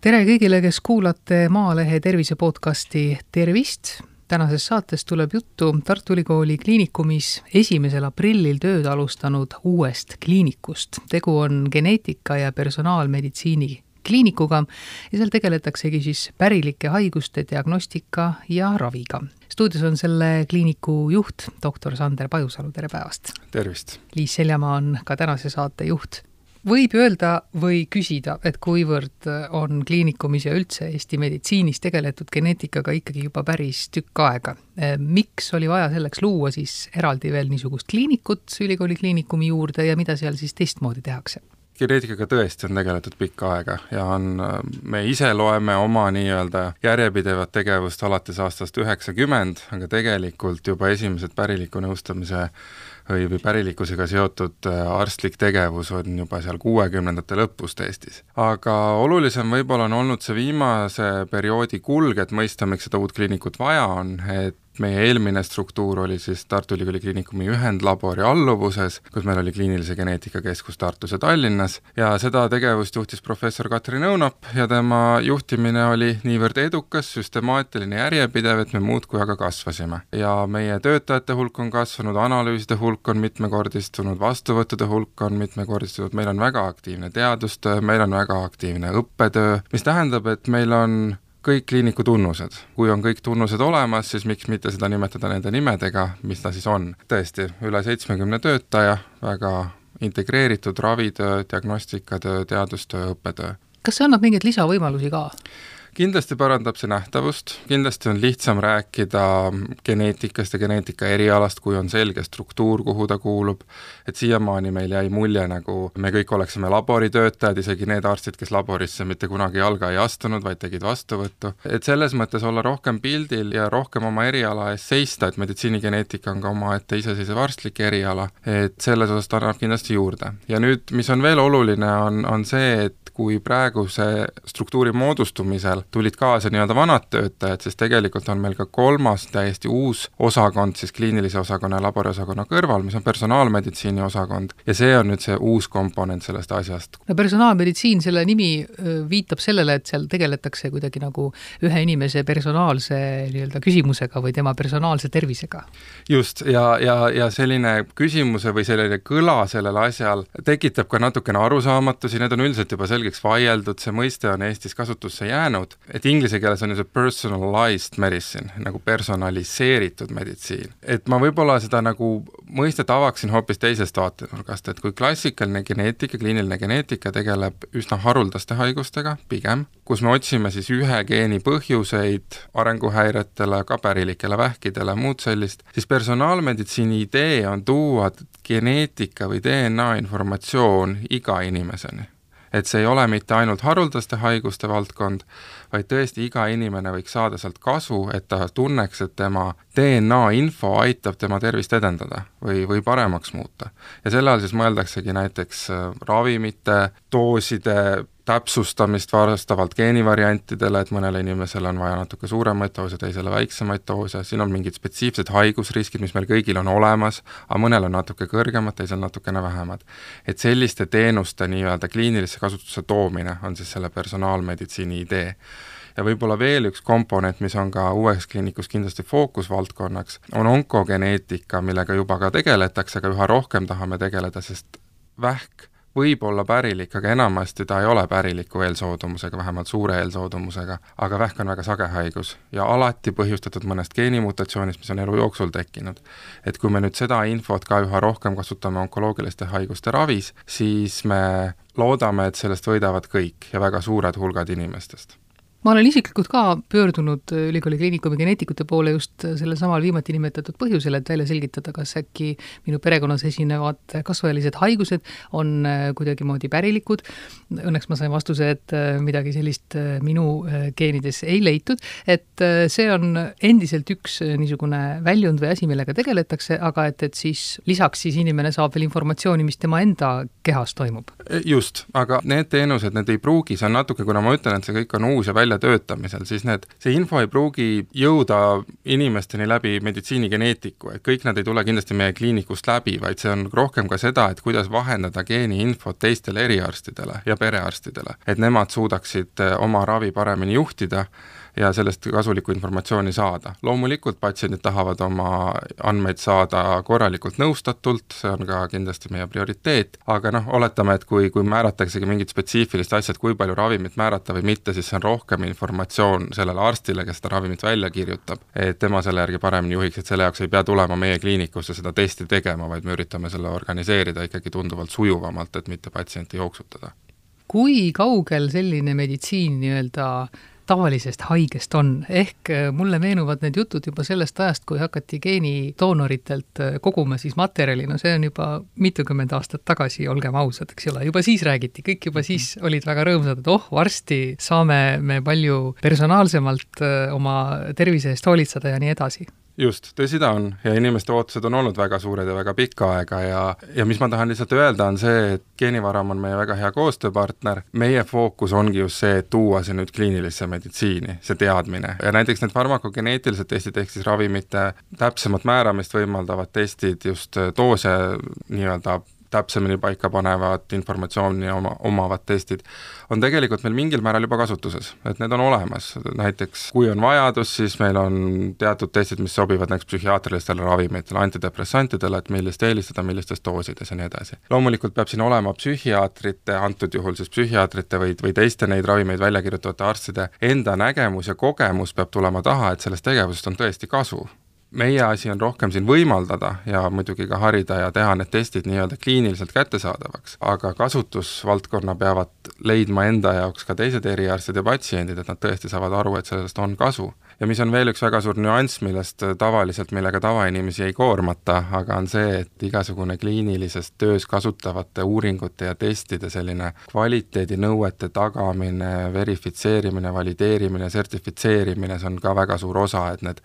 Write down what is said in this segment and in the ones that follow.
tere kõigile, kes kuulate Maalehe tervise podcasti Tervist. tänases saates tuleb juttu Tartu Ülikooli Kliinikumis esimesel aprillil tööd alustanud uuest kliinikust. tegu on geneetika ja personaalmeditsiini kliinikuga ja seal tegeletaksegi siis pärilike haiguste diagnostika ja raviga. stuudios on selle kliiniku juht, doktor Sander Pajusalu, tere päevast! tervist! Liis Seljamaa on ka tänase saate juht võib öelda või küsida, et kuivõrd on kliinikumis ja üldse Eesti meditsiinis tegeletud geneetikaga ikkagi juba päris tükk aega. miks oli vaja selleks luua siis eraldi veel niisugust kliinikut ülikooli kliinikumi juurde ja mida seal siis teistmoodi tehakse? geneetikaga tõesti on tegeletud pikka aega ja on, me ise loeme oma nii-öelda järjepidevat tegevust alates aastast üheksakümmend, aga tegelikult juba esimesed päriliku nõustamise või, või pärilikkusega seotud äh, arstlik tegevus on juba seal kuuekümnendate lõpust Eestis. aga olulisem võib-olla on olnud see viimase perioodi kulg, et mõista, miks seda uut kliinikut vaja on, et meie eelmine struktuur oli siis Tartu Ülikooli Kliinikumi ühendlabori alluvuses, kus meil oli kliinilise geneetika keskus Tartus ja Tallinnas ja seda tegevust juhtis professor Katrin Õunap ja tema juhtimine oli niivõrd edukas, süstemaatiline, järjepidev, et me muudkui aga kasvasime. ja meie töötajate hulk on kasvanud, analüüside hulk on mitmekordistunud, vastuvõttude hulk on mitmekordistunud, meil on väga aktiivne teadustöö, meil on väga aktiivne õppetöö, mis tähendab, et meil on kõik kliiniku tunnused. kui on kõik tunnused olemas, siis miks mitte seda nimetada nende nimedega, mis ta siis on. tõesti, üle seitsmekümne töötaja, väga integreeritud ravitöö, diagnostikatöö, teadustöö, õppetöö. kas see annab mingeid lisavõimalusi ka? Kindlasti parandab see nähtavust, kindlasti on lihtsam rääkida geneetikast ja geneetika erialast, kui on selge struktuur, kuhu ta kuulub, et siiamaani meil jäi mulje, nagu me kõik oleksime laboritöötajad, isegi need arstid, kes laborisse mitte kunagi jalga ei astunud, vaid tegid vastuvõttu. et selles mõttes olla rohkem pildil ja rohkem oma eriala eest seista, et meditsiinigeneetika on ka omaette iseseisev arstlik eriala, et selles osas ta annab kindlasti juurde. ja nüüd, mis on veel oluline, on, on see, et kui praeguse struktuuri moodustumisel tulid kaasa nii-öelda vanad töötajad, siis tegelikult on meil ka kolmas täiesti uus osakond siis kliinilise osakonna ja laboriosakonna kõrval, mis on personaalmeditsiini osakond ja see on nüüd see uus komponent sellest asjast. no personaalmeditsiin, selle nimi viitab sellele, et seal tegeletakse kuidagi nagu ühe inimese personaalse nii-öelda küsimusega või tema personaalse tervisega. just, ja, ja, ja selline küsimuse või selline kõla sellel asjal tekitab ka natukene arusaamatusi, need on üldiselt juba selgeks vaieldud, see mõiste on Eestis kasutusse jäänud, et inglise keeles on ju see personalized medicine, nagu personaliseeritud meditsiin. et ma võib-olla seda nagu mõistet avaksin hoopis teisest vaatenurgast, et kui klassikaline geneetika, kliiniline geneetika tegeleb üsna haruldaste haigustega pigem, kus me otsime siis ühe geeni põhjuseid arenguhäiretele, ka pärilikele vähkidele, muud sellist, siis personaalmeditsiini idee on tuua geneetika või DNA informatsioon iga inimeseni et see ei ole mitte ainult haruldaste haiguste valdkond, vaid tõesti iga inimene võiks saada sealt kasu, et ta tunneks, et tema DNA info aitab tema tervist edendada või, või paremaks muuta. ja selle all siis mõeldaksegi näiteks äh, ravimite, dooside täpsustamist vastavalt geenivariantidele, et mõnele inimesele on vaja natuke suuremaid doose, teisele väiksemaid doose, siin on mingid spetsiifsed haigusriskid, mis meil kõigil on olemas, aga mõnel on natuke kõrgemad, teisel natukene vähemad. et selliste teenuste nii-öelda kliinilisse kasutusse toomine on siis selle personaalmeditsiini idee ja võib-olla veel üks komponent, mis on ka uues kliinikus kindlasti fookusvaldkonnaks, on onkogeneetika, millega juba ka tegeletakse, aga üha rohkem tahame tegeleda, sest vähk võib olla pärilik, aga enamasti ta ei ole päriliku eelsoodumusega, vähemalt suure eelsoodumusega, aga vähk on väga sage haigus ja alati põhjustatud mõnest geenimutatsioonist, mis on elu jooksul tekkinud. et kui me nüüd seda infot ka üha rohkem kasutame onkoloogiliste haiguste ravis, siis me loodame, et sellest võidavad kõik ja väga suured hulgad inimestest ma olen isiklikult ka pöördunud äh, ülikooli kliinikumi geneetikute poole just äh, sellel samal viimati nimetatud põhjusel, et välja selgitada, kas äkki minu perekonnas esinevad kasvajalисed haigused on äh, kuidagimoodi pärilikud. Õnneks ma sain vastuse, et midagi sellist minu geenides ei leitud, et see on endiselt üks niisugune väljund või asi, millega tegeletakse, aga et, et siis lisaks siis inimene saab veel informatsiooni, mis tema enda kehas toimub. just, aga need teenused, need ei pruugi, see on natuke, kuna ma ütlen, et see kõik on uus ja välja väljatöötamisel, siis need, see info ei pruugi jõuda inimesteni läbi meditsiinigeneetiku, et kõik nad ei tule kindlasti meie kliinikust läbi, vaid see on rohkem ka seda, et kuidas vahendada geeniinfot teistele eriarstidele ja perearstidele, et nemad suudaksid oma ravi paremini juhtida ja sellest kasulikku informatsiooni saada. loomulikult patsiendid tahavad oma andmeid saada korralikult nõustatult, see on ka kindlasti meie prioriteet, aga noh, oletame, et kui, kui määrataksegi mingit spetsiifilist asja, et kui palju ravimit määrata või mitte, siis see on rohkem informatsioon sellele arstile, kes seda ravimit välja kirjutab, et tema selle järgi paremini juhiks, et selle jaoks ei pea tulema meie kliinikusse seda testi tegema, vaid me üritame selle organiseerida ikkagi tunduvalt sujuvamalt, et mitte patsienti jooksutada kui kaugel selline meditsiin nii-öelda tavalisest haigest on, ehk äh, mulle meenuvad need jutud juba sellest ajast, kui hakati geenidoonoritelt äh, koguma siis materjali, no see on juba mitukümmend aastat tagasi, olgem ausad, eks ole, juba siis räägiti, kõik juba siis olid väga rõõmsad, et oh, varsti saame me palju personaalsemalt äh, oma tervise eest hoolitseda ja nii edasi just, tõsi ta on. Ja inimeste ootused on olnud väga suured ja väga pikka aega ja, ja mis ma tahan lihtsalt öelda, on see, et Geenivaram on meie väga hea koostööpartner, meie fookus ongi just see, et tuua see nüüd kliinilisse meditsiini, see teadmine. Ja näiteks need farmakogeneetilised testid, ehk siis ravimite täpsemat määramist võimaldavad testid, just doose nii-öelda täpsemini paika panevad informatsiooni oma, omavad testid, on tegelikult meil mingil määral juba kasutuses, et need on olemas, näiteks kui on vajadus, siis meil on teatud testid, mis sobivad näiteks psühhiaatrilistele ravimitele, antidepressantidele, et millist eelistada, millistes doosides ja nii edasi. loomulikult peab siin olema psühhiaatrite, antud juhul siis psühhiaatrite või, või teiste neid ravimeid välja kirjutavate arstide enda nägemus ja kogemus peab tulema taha, et sellest tegevusest on tõesti kasu meie asi on rohkem siin võimaldada ja muidugi ka harida ja teha need testid nii-öelda kliiniliselt kättesaadavaks, aga kasutusvaldkonna peavad leidma enda jaoks ka teised eriarstid ja patsiendid, et nad tõesti saavad aru, et sellest on kasu. ja mis on veel üks väga suur nüanss, millest tavaliselt, millega tavainimesi ei koormata, aga on see, et igasugune kliinilises töös kasutavate uuringute ja testide selline kvaliteedinõuete tagamine, verifitseerimine, valideerimine, sertifitseerimine, see on ka väga suur osa, et need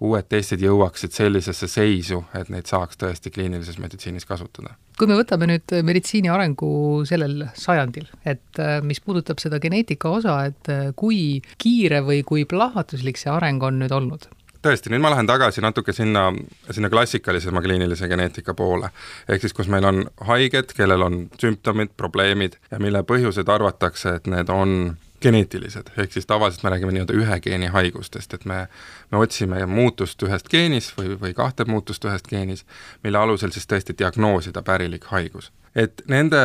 uued testid jõuaksid sellisesse seisu, et neid saaks tõesti kliinilises meditsiinis kasutada. kui me võtame nüüd meditsiini arengu sellel sajandil, et äh, mis puudutab seda geneetika osa, et äh, kui kiire või kui plahvatuslik see areng on nüüd olnud? tõesti, nüüd ma lähen tagasi natuke sinna, sinna klassikalisema kliinilise geneetika poole. ehk siis, kus meil on haiged, kellel on sümptomid, probleemid ja mille põhjused arvatakse, et need on geneetilised, ehk siis tavaliselt me räägime nii-öelda ühe geeni haigustest, et me, me otsime muutust ühest geenis või, või kahte muutust ühest geenis, mille alusel siis tõesti diagnoosida pärilik haigus et nende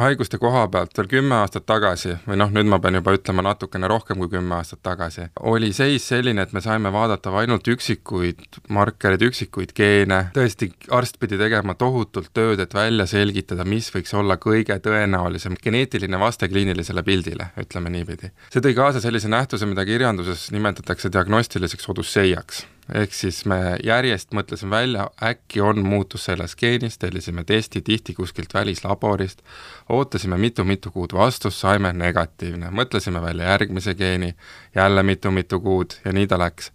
haiguste koha pealt veel kümme aastat tagasi või noh, nüüd ma pean juba ütlema natukene rohkem kui kümme aastat tagasi, oli seis selline, et me saime vaadata ainult üksikuid markereid, üksikuid geene, tõesti, arst pidi tegema tohutult tööd, et välja selgitada, mis võiks olla kõige tõenäolisem geneetiline vaste kliinilisele pildile, ütleme niipidi. see tõi kaasa sellise nähtuse, mida kirjanduses nimetatakse diagnostiliseks odusseiaks ehk siis me järjest mõtlesime välja, äkki on muutus selles geenis, tellisime testi tihti kuskilt välislaborist, ootasime mitu-mitu kuud vastust, saime negatiivne, mõtlesime välja järgmise geeni, jälle mitu-mitu kuud ja nii ta läks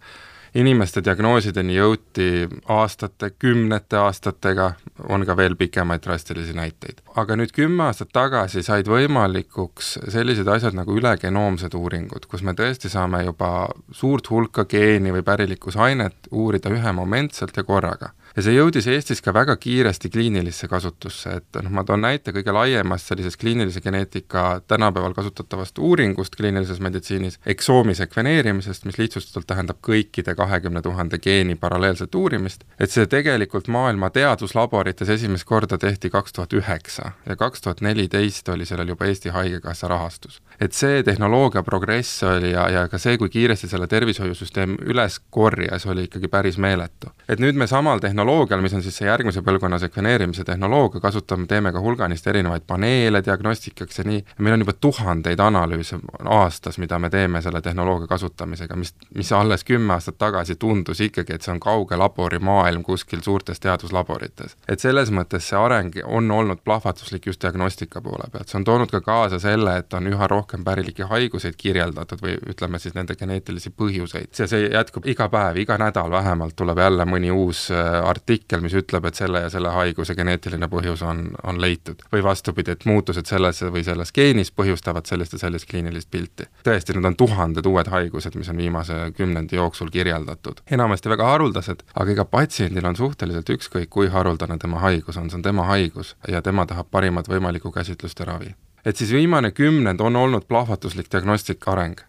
inimeste diagnoosideni jõuti aastate, kümnete aastatega, on ka veel pikemaid drastilisi näiteid. aga nüüd kümme aastat tagasi said võimalikuks sellised asjad nagu ülegenoomsed uuringud, kus me tõesti saame juba suurt hulka geeni või pärilikkusainet uurida ühemomentselt ja korraga ja see jõudis Eestis ka väga kiiresti kliinilisse kasutusse, et noh, ma toon näite kõige laiemast sellisest kliinilise geneetika tänapäeval kasutatavast uuringust kliinilises meditsiinis, eksoomi sekveneerimisest, mis lihtsustatult tähendab kõikide kahekümne tuhande geeni paralleelset uurimist, et see tegelikult maailma teaduslaborites esimest korda tehti kaks tuhat üheksa ja kaks tuhat neliteist oli sellel juba Eesti Haigekassa rahastus. et see tehnoloogia progress oli ja, ja ka see, kui kiiresti selle tervishoiusüsteem üles korjas, oli ikkagi päris meeletu. et nüüd me samal tehnoloogial tehnoloogial, mis on siis see järgmise põlvkonna sekveneerimise tehnoloogia, kasutame, teeme ka hulganisti erinevaid paneele diagnostikaks ja nii, meil on juba tuhandeid analüüse aastas, mida me teeme selle tehnoloogia kasutamisega, mis, mis alles kümme aastat tagasi tundus ikkagi, et see on kauge laborimaailm kuskil suurtes teaduslaborites. et selles mõttes see areng on olnud plahvatuslik just diagnostika poole pealt, see on toonud ka kaasa selle, et on üha rohkem pärilikke haiguseid kirjeldatud või ütleme siis nende geneetilisi põhjuseid. ja see jätkub iga päev, iga nädal vähemalt tuleb jälle mõni uus äh, artikkel, mis ütleb, et selle ja selle haiguse geneetiline põhjus on, on leitud. või vastupidi, et muutused selles või selles geenis põhjustavad sellist ja sellist kliinilist pilti. tõesti, need on tuhanded uued haigused, mis on viimase kümnendi jooksul kirjeldatud. enamasti väga haruldased, aga iga patsiendil on suhteliselt ükskõik, kui haruldane tema haigus on, see on tema haigus ja tema tahab parimat võimalikku käsitlust ja ravi. et siis viimane kümnend on olnud plahvatuslik diagnostika areng.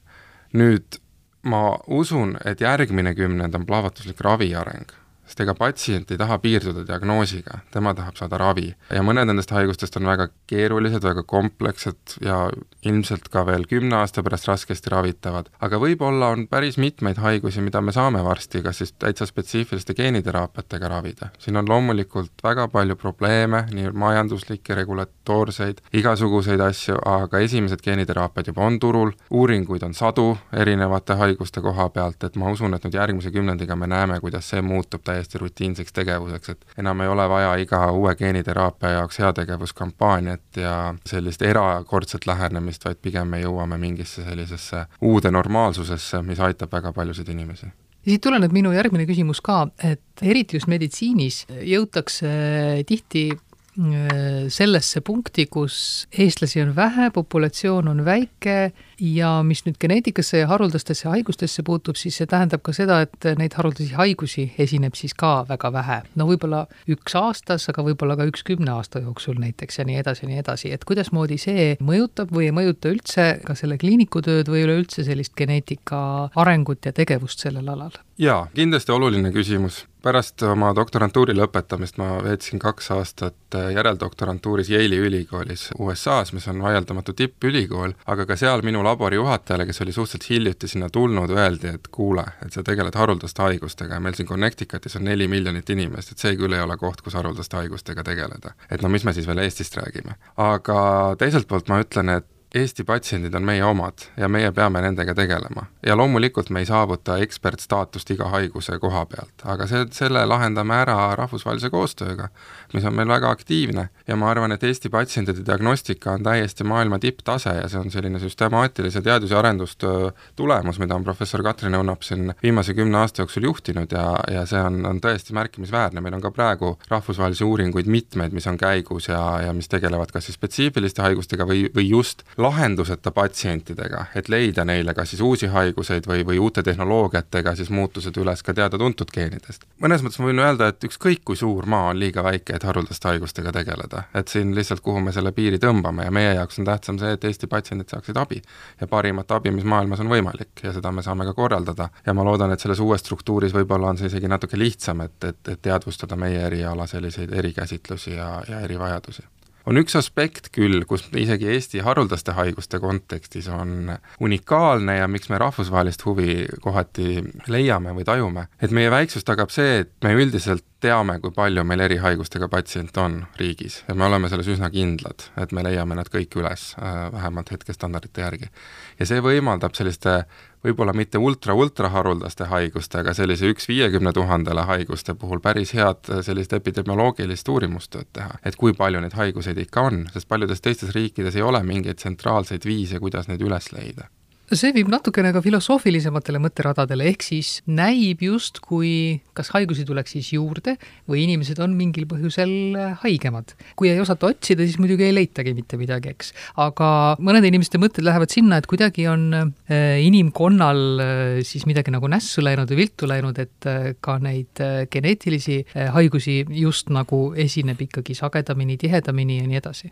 nüüd ma usun, et järgmine kümnend on plahvatuslik ravi areng sest ega patsient ei taha piirduda diagnoosiga, tema tahab saada ravi. ja mõned nendest haigustest on väga keerulised, väga komplekssed ja ilmselt ka veel kümne aasta pärast raskesti ravitavad. aga võib-olla on päris mitmeid haigusi, mida me saame varsti kas siis täitsa spetsiifiliste geeniteraapiatega ravida. siin on loomulikult väga palju probleeme, nii majanduslikke, regulatoorseid, igasuguseid asju, aga esimesed geeniteraapiad juba on turul, uuringuid on sadu erinevate haiguste koha pealt, et ma usun, et nüüd järgmise kümnendiga me näeme, kuidas see muutub täiesti täiesti rutiinseks tegevuseks, et enam ei ole vaja iga uue geeniteraapia jaoks heategevuskampaaniat ja sellist erakordset lähenemist, vaid pigem me jõuame mingisse sellisesse uude normaalsusesse, mis aitab väga paljusid inimesi. Ja siit tuleneb minu järgmine küsimus ka, et eriti just meditsiinis jõutakse tihti sellesse punkti, kus eestlasi on vähe, populatsioon on väike ja mis nüüd geneetikasse ja haruldastesse haigustesse puutub, siis see tähendab ka seda, et neid haruldasi haigusi esineb siis ka väga vähe. no võib-olla üks aastas, aga võib-olla ka üks kümne aasta jooksul näiteks ja nii edasi ja nii edasi, et kuidasmoodi see mõjutab või ei mõjuta üldse ka selle kliiniku tööd või üleüldse sellist geneetika arengut ja tegevust sellel alal? jaa, kindlasti oluline küsimus pärast oma doktorantuuri lõpetamist ma veetsin kaks aastat äh, järeldoktorantuuris Yale'i ülikoolis USA-s, mis on vaieldamatu tippülikool, aga ka seal minu labori juhatajale, kes oli suhteliselt hiljuti sinna tulnud, öeldi, et kuule, et sa tegeled haruldaste haigustega ja meil siin Connecticutis on neli miljonit inimest, et see küll ei ole koht, kus haruldaste haigustega tegeleda. et no mis me siis veel Eestist räägime. aga teiselt poolt ma ütlen, et Eesti patsiendid on meie omad ja meie peame nendega tegelema. ja loomulikult me ei saavuta ekspertstaatust iga haiguse koha pealt, aga see, selle lahendame ära rahvusvahelise koostööga, mis on meil väga aktiivne ja ma arvan, et Eesti patsientide diagnostika on täiesti maailma tipptase ja see on selline süstemaatilise teadus- ja arendustöö tulemus, mida on professor Katrin Õunap siin viimase kümne aasta jooksul juhtinud ja, ja see on, on tõesti märkimisväärne, meil on ka praegu rahvusvahelisi uuringuid mitmeid, mis on käigus ja, ja mis tegelevad kas siis spetsiifiliste haigustega või, või just lahenduseta patsientidega, et leida neile kas siis uusi haiguseid või, või uute tehnoloogiatega siis muutused üles ka teada-tuntud geenidest. mõnes mõttes ma võin öelda, et ükskõik kui suur maa on liiga väike, et haruldaste haigustega tegeleda, et siin lihtsalt, kuhu me selle piiri tõmbame ja meie jaoks on tähtsam see, et Eesti patsiendid saaksid abi. ja parimat abi, mis maailmas on võimalik ja seda me saame ka korraldada ja ma loodan, et selles uues struktuuris võib-olla on see isegi natuke lihtsam, et, et, et teadvustada meie eriala selliseid erikäsitlusi ja, ja erivajadusi on üks aspekt küll, kus isegi Eesti haruldaste haiguste kontekstis on unikaalne ja miks me rahvusvahelist huvi kohati leiame või tajume, et meie väiksus tagab see, et me üldiselt teame, kui palju meil erihaigustega patsiente on riigis ja me oleme selles üsna kindlad, et me leiame nad kõik üles, äh, vähemalt hetkestandardite järgi. ja see võimaldab selliste võib-olla mitte ultra-ultra haruldaste haigustega, sellise üks viiekümne tuhandele haiguste puhul päris head sellist epidemioloogilist uurimustööd teha. et kui palju neid haiguseid ikka on, sest paljudes teistes riikides ei ole mingeid tsentraalseid viise, kuidas neid üles leida see viib natukene ka filosoofilisematele mõtteradadele, ehk siis näib justkui, kas haigusi tuleks siis juurde või inimesed on mingil põhjusel haigemad. kui ei osata otsida, siis muidugi ei leitagi mitte midagi, eks. aga mõnede inimeste mõtted lähevad sinna, et kuidagi on äh, inimkonnal äh, siis midagi nagu nässu läinud või viltu läinud, et äh, ka neid geneetilisi haigusi just nagu esineb ikkagi sagedamini, tihedamini ja nii edasi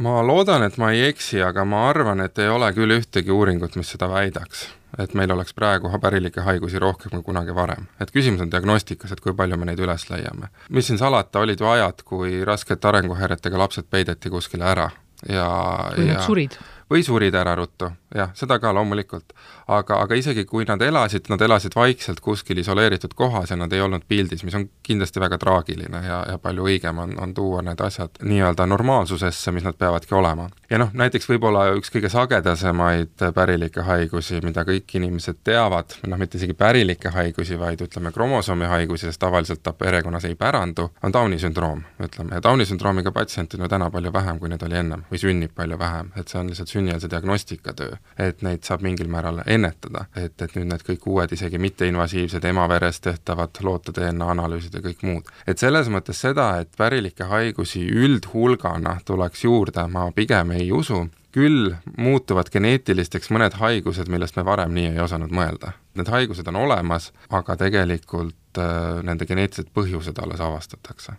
ma loodan, et ma ei eksi, aga ma arvan, et ei ole küll ühtegi uuringut, mis seda väidaks. et meil oleks praegu pärilikke haigusi rohkem kui kunagi varem. et küsimus on diagnostikas, et kui palju me neid üles leiame. mis siin salata, olid ju ajad, kui raskete arenguhäiretega lapsed peideti kuskile ära ja kui ja, nad surid või surid ära ruttu, jah, seda ka loomulikult. aga, aga isegi kui nad elasid, nad elasid vaikselt kuskil isoleeritud kohas ja nad ei olnud pildis, mis on kindlasti väga traagiline ja, ja palju õigem on, on tuua need asjad nii-öelda normaalsusesse, mis nad peavadki olema. ja noh, näiteks võib-olla üks kõige sagedasemaid pärilikke haigusi, mida kõik inimesed teavad, noh mitte isegi pärilikke haigusi, vaid ütleme, kromosoomi haigusi, sest tavaliselt ta perekonnas ei pärandu, on Downi sündroom, ütleme, ja Downi sündroomiga patsiente on ju täna palju vähem, kui neid oli ennem või sünnib palju vähem, et see on lihtsalt sünnieelse diagnostikatöö. et neid saab mingil määral ennetada, et, et nüüd need kõik uued, isegi mitteinvasiivsed emaveres tehtavad loote DNA analüüsid ja kõik muud. et selles mõttes seda, et pärilikke haigusi üldhulgana tuleks juurde, ma pigem ei usu, küll muutuvad geneetilisteks mõned haigused, millest me varem nii ei osanud mõelda. Need haigused on olemas, aga tegelikult äh, nende geneetilised põhjused alles avastatakse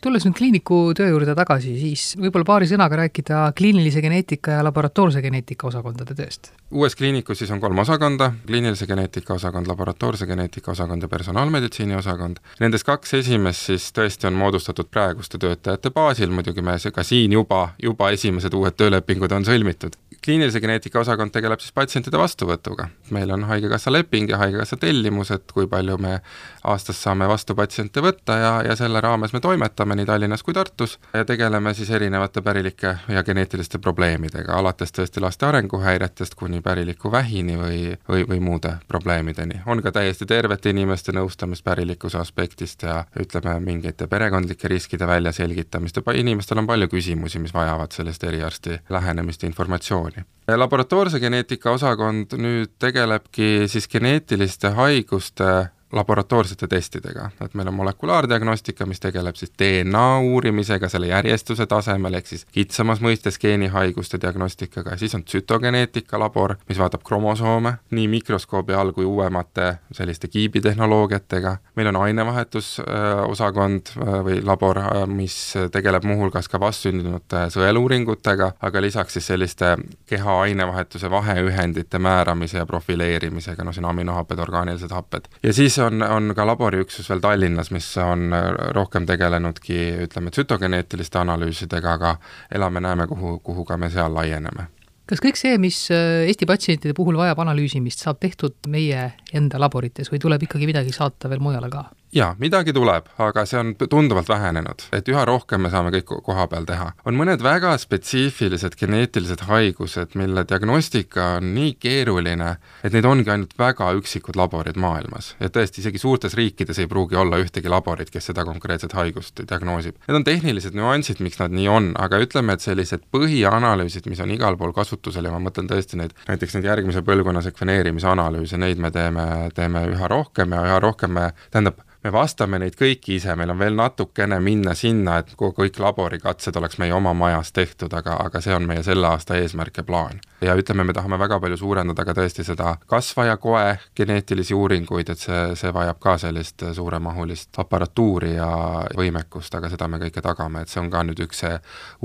tulles nüüd kliiniku töö juurde tagasi, siis võib-olla paari sõnaga rääkida kliinilise geneetika ja laboratoorse geneetika osakondade tööst? uues kliinikus siis on kolm osakonda, kliinilise geneetika osakond, laboratoorse geneetika osakond ja personaalmeditsiini osakond. Nendest kaks esimest siis tõesti on moodustatud praeguste töötajate baasil, muidugi me ka siin juba, juba esimesed uued töölepingud on sõlmitud kliinilise geneetika osakond tegeleb siis patsientide vastuvõtuga. meil on Haigekassa leping ja Haigekassa tellimus, et kui palju me aastas saame vastu patsiente võtta ja, ja selle raames me toimetame nii Tallinnas kui Tartus ja tegeleme siis erinevate pärilike ja geneetiliste probleemidega, alates tõesti laste arenguhäiretest kuni päriliku vähini või, või, või muude probleemideni. on ka täiesti tervete inimeste nõustamist pärilikkuse aspektist ja ütleme, mingite perekondlike riskide väljaselgitamist ja inimestel on palju küsimusi, mis vajavad sellist eriarsti lähenemist ja informatsiooni informatsiooni. laboratoorse geneetika osakond nüüd tegelebki siis geneetiliste haiguste laboratoorsete testidega, et meil on molekulaardiagnostika, mis tegeleb siis DNA uurimisega selle järjestuse tasemel, ehk siis kitsamas mõistes geenihaiguste diagnostikaga. Siis on tsütogeneetika labor, mis vaatab kromosoome nii mikroskoobi all kui uuemate selliste kiibitehnoloogiatega, meil on ainevahetusosakond äh, või labor, äh, mis tegeleb muuhulgas ka vastsündinute sõeluuringutega, aga lisaks siis selliste keha ainevahetuse vaheühendite määramise ja profileerimisega, no siin aminohapped, orgaanilised happed. ja siis on, on ka laboriüksus veel Tallinnas, mis on rohkem tegelenudki ütleme, tsütogeneetiliste analüüsidega, aga elame-näeme, kuhu, kuhu ka me seal laieneme kas kõik see, mis äh, Eesti patsientide puhul vajab analüüsimist, saab tehtud meie enda laborites või tuleb ikkagi midagi saata veel mujale ka? Jaa, midagi tuleb, aga see on tunduvalt vähenenud, et üha rohkem me saame kõik koha peal teha. on mõned väga spetsiifilised geneetilised haigused, mille diagnostika on nii keeruline, et neid ongi ainult väga üksikud laborid maailmas. ja tõesti, isegi suurtes riikides ei pruugi olla ühtegi laborit, kes seda konkreetset haigust diagnoosib. Need on tehnilised nüansid, miks nad nii on, aga ütleme, et sellised põhianalüüsid, mis on igal pool kasutusel ja ma mõtlen tõesti neid, näiteks neid järgmise põlvkonna sekveneerimisanalüüse, neid me teeme, teeme üha rohkem ja üha rohkem me, tähendab, me vastame neid kõiki ise, meil on veel natukene minna sinna, et kõik laborikatsed oleks meie oma majas tehtud, aga, aga see on meie selle aasta eesmärk ja plaan. ja ütleme, me tahame väga palju suurendada ka tõesti seda kasvajakoe geneetilisi uuringuid, et see, see vajab ka sellist suuremahulist aparatuuri ja võimekust, aga seda me kõike tagame, et see on ka nüüd üks see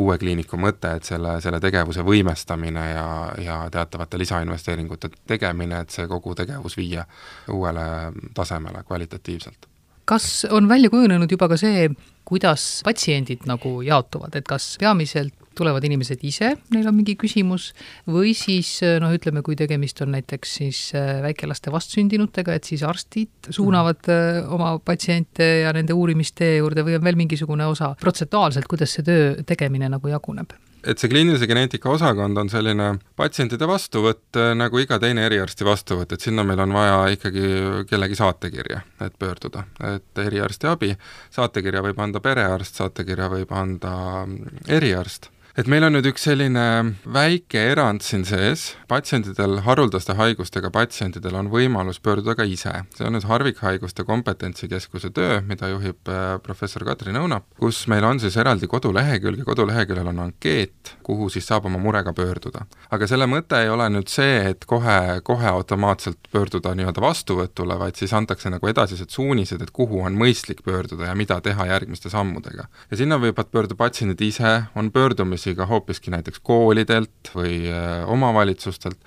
uue kliiniku mõte, et selle, selle tegevuse võimestamine ja, ja teatavate lisainvesteeringute tegemine, et see kogu tegevus viia uuele tasemele kvalitatiivselt kas on välja kujunenud juba ka see, kuidas patsiendid nagu jaotuvad, et kas peamiselt tulevad inimesed ise, neil on mingi küsimus, või siis noh, ütleme, kui tegemist on näiteks siis äh, väikelaste vastsündinutega, et siis arstid suunavad äh, oma patsiente ja nende uurimistee juurde või on veel mingisugune osa? Protsentuaalselt, kuidas see töö tegemine nagu jaguneb? Et see kliinilise geneetika osakond on selline patsientide vastuvõtt äh, nagu iga teine eriarsti vastuvõtt, et sinna meil on vaja ikkagi kellegi saatekirja, et pöörduda, et eriarsti abi, saatekirja võib anda perearst, saatekirja võib anda mm, eriarst et meil on nüüd üks selline väike erand siin sees, patsientidel, haruldaste haigustega patsientidel on võimalus pöörduda ka ise. see on nüüd harvikhaiguste kompetentsikeskuse töö, mida juhib äh, professor Katrin Õunap, kus meil on siis eraldi kodulehekülg ja koduleheküljel on ankeet, kuhu siis saab oma murega pöörduda. aga selle mõte ei ole nüüd see, et kohe, kohe automaatselt pöörduda nii-öelda vastuvõtule, vaid siis antakse nagu edasised suunised, et kuhu on mõistlik pöörduda ja mida teha järgmiste sammudega. ja sinna võivad pöörduda patsiendid ise, on pöördumis soovitusi ka hoopiski näiteks koolidelt või omavalitsustelt,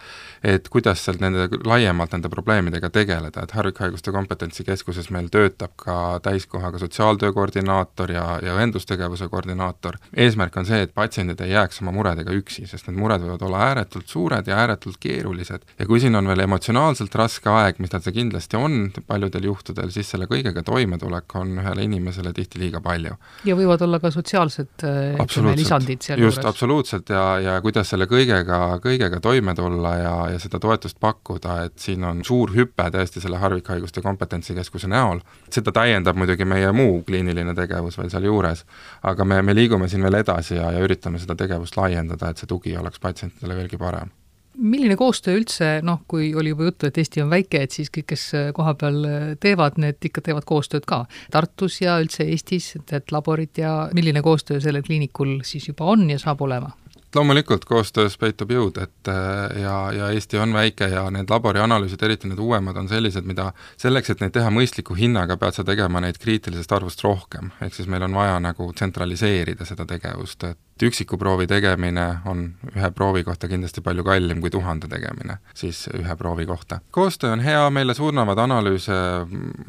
et kuidas seal nende, laiemalt nende probleemidega tegeleda, et harvikhaiguste kompetentsikeskuses meil töötab ka täiskohaga sotsiaaltöö koordinaator ja, ja õendustegevuse koordinaator. eesmärk on see, et patsiendid ei jääks oma muredega üksi, sest need mured võivad olla ääretult suured ja ääretult keerulised. ja kui siin on veel emotsionaalselt raske aeg, mis tal see kindlasti on paljudel juhtudel, siis selle kõigega toimetulek on ühele inimesele tihti liiga palju. ja võivad olla ka sotsiaalsed ütleme, lisandid sealjuures. Just, absoluutselt, ja, ja kuidas selle kõigega, kõigega toime tulla ja, ja seda toetust pakkuda, et siin on suur hüpe tõesti selle harvikhaiguste kompetentsikeskuse näol, seda täiendab muidugi meie muu kliiniline tegevus veel sealjuures, aga me, me liigume siin veel edasi ja, ja üritame seda tegevust laiendada, et see tugi oleks patsientidele veelgi parem milline koostöö üldse, noh, kui oli juba juttu, et Eesti on väike, et siis kõik, kes kohapeal teevad, need ikka teevad koostööd ka Tartus ja üldse Eestis, et laborid ja milline koostöö sellel kliinikul siis juba on ja saab olema? loomulikult koostöös peitub jõud, et äh, ja, ja Eesti on väike ja need laborianalüüsid, eriti need uuemad, on sellised, mida selleks, et neid teha mõistliku hinnaga, pead sa tegema neid kriitilisest arvust rohkem, ehk siis meil on vaja nagu tsentraliseerida seda tegevust, et üksiku proovi tegemine on ühe proovi kohta kindlasti palju kallim kui tuhande tegemine, siis ühe proovi kohta. koostöö on hea, meile suunavad analüüse,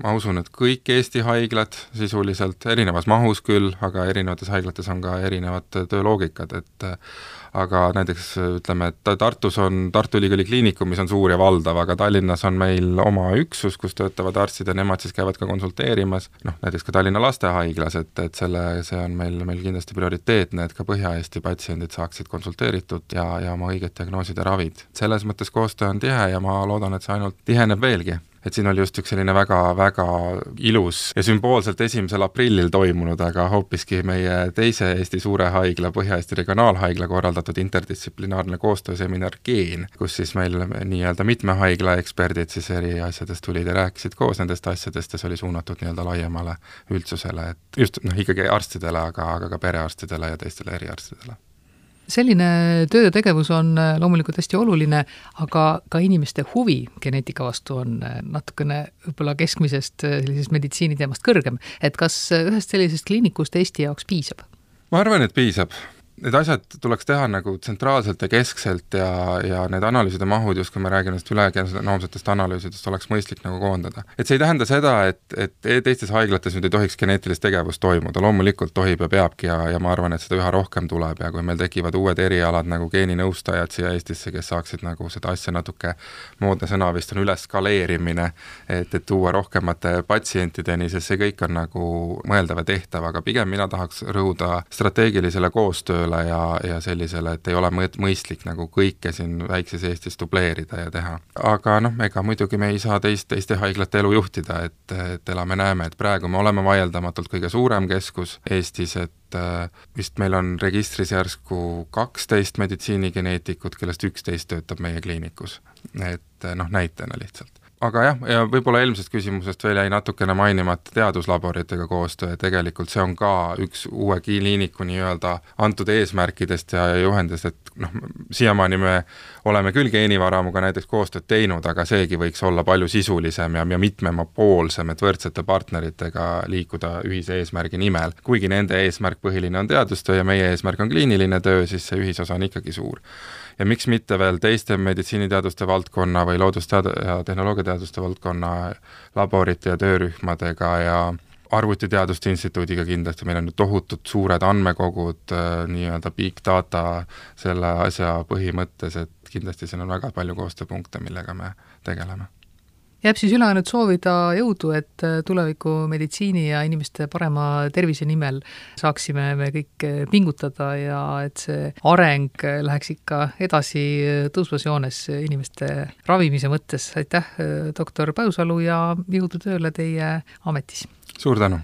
ma usun, et kõik Eesti haiglad sisuliselt, erinevas mahus küll, aga erinevates haiglates on ka erinevad tööloogikad, et aga näiteks ütleme, et Tartus on Tartu Ülikooli Kliinikum, mis on suur ja valdav, aga Tallinnas on meil oma üksus, kus töötavad arstid ja nemad siis käivad ka konsulteerimas, noh, näiteks ka Tallinna Lastehaiglas, et, et selle, see on meil, meil kindlasti prioriteetne, et ka Põhja-Eesti patsiendid saaksid konsulteeritud ja, ja oma õiged diagnoosid ja ravid. selles mõttes koostöö on tihe ja ma loodan, et see ainult tiheneb veelgi et siin oli just üks selline väga, väga ilus ja sümboolselt esimesel aprillil toimunud, aga hoopiski meie teise Eesti suure haigla, Põhja-Eesti Regionaalhaigla korraldatud interdistsiplinaarne koostööseminar Geen, kus siis meil nii-öelda mitme haigla eksperdid siis eri asjadest tulid ja rääkisid koos nendest asjadest ja see oli suunatud nii-öelda laiemale üldsusele, et just noh, ikkagi arstidele, aga, aga ka perearstidele ja teistele eriarstidele selline töö ja tegevus on äh, loomulikult hästi oluline, aga ka inimeste huvi geneetika vastu on äh, natukene võib-olla keskmisest äh, sellisest meditsiiniteemast kõrgem. et kas ühest sellisest kliinikust Eesti jaoks piisab? ma arvan, et piisab need asjad tuleks teha nagu tsentraalselt ja keskselt ja, ja need analüüside mahud, just kui me räägime nendest ülekenoomsetest analüüsidest, oleks mõistlik nagu koondada. et see ei tähenda seda, et, et teistes haiglates nüüd ei tohiks geneetilist tegevust toimuda, loomulikult tohib ja peabki ja, ja ma arvan, et seda üha rohkem tuleb ja kui meil tekivad uued erialad nagu geeninõustajad siia Eestisse, kes saaksid nagu seda asja natuke, moodne sõna vist on üleskaleerimine, et, et tuua rohkemate patsientideni, sest see kõik on nagu mõeldav ja tehtav, aga pigem mina tahaks rõhuda strateegilisele koostööle, tööle ja, ja sellisele, et ei ole mõt-, mõistlik nagu kõike siin väikses Eestis dubleerida ja teha. aga noh, ega muidugi me ei saa teist, teiste haiglate elu juhtida, et, et elame-näeme, et praegu me oleme vaieldamatult kõige suurem keskus Eestis, et äh, vist meil on registris järsku kaksteist meditsiinigeneetikut, kellest üksteist töötab meie kliinikus. et noh, näitena lihtsalt aga jah, ja võib-olla eelmisest küsimusest veel jäi natukene mainimata teaduslaboritega koostöö, tegelikult see on ka üks uue kliiniku nii-öelda antud eesmärkidest ja juhendist, et noh, siiamaani me oleme küll geenivaramuga näiteks koostööd teinud, aga seegi võiks olla palju sisulisem ja, ja mitmemapoolsem, et võrdsete partneritega liikuda ühise eesmärgi nimel. kuigi nende eesmärk põhiline on teadustöö ja meie eesmärk on kliiniline töö, siis see ühisosa on ikkagi suur ja miks mitte veel teiste meditsiiniteaduste valdkonna või loodustead- ja tehnoloogiateaduste valdkonna laborite ja töörühmadega ja arvutiteaduste instituudiga kindlasti, meil on ju tohutud suured andmekogud, äh, nii-öelda big data selle asja põhimõttes, et kindlasti siin on väga palju koostööpunkte, millega me tegeleme jääb siis üle ainult soovida jõudu, et äh, tuleviku meditsiini ja inimeste parema tervise nimel saaksime me kõik äh, pingutada ja et see areng äh, läheks ikka edasi tõusvas joones inimeste ravimise mõttes. aitäh, doktor Pajusalu ja jõudu tööle teie ametis! suur tänu!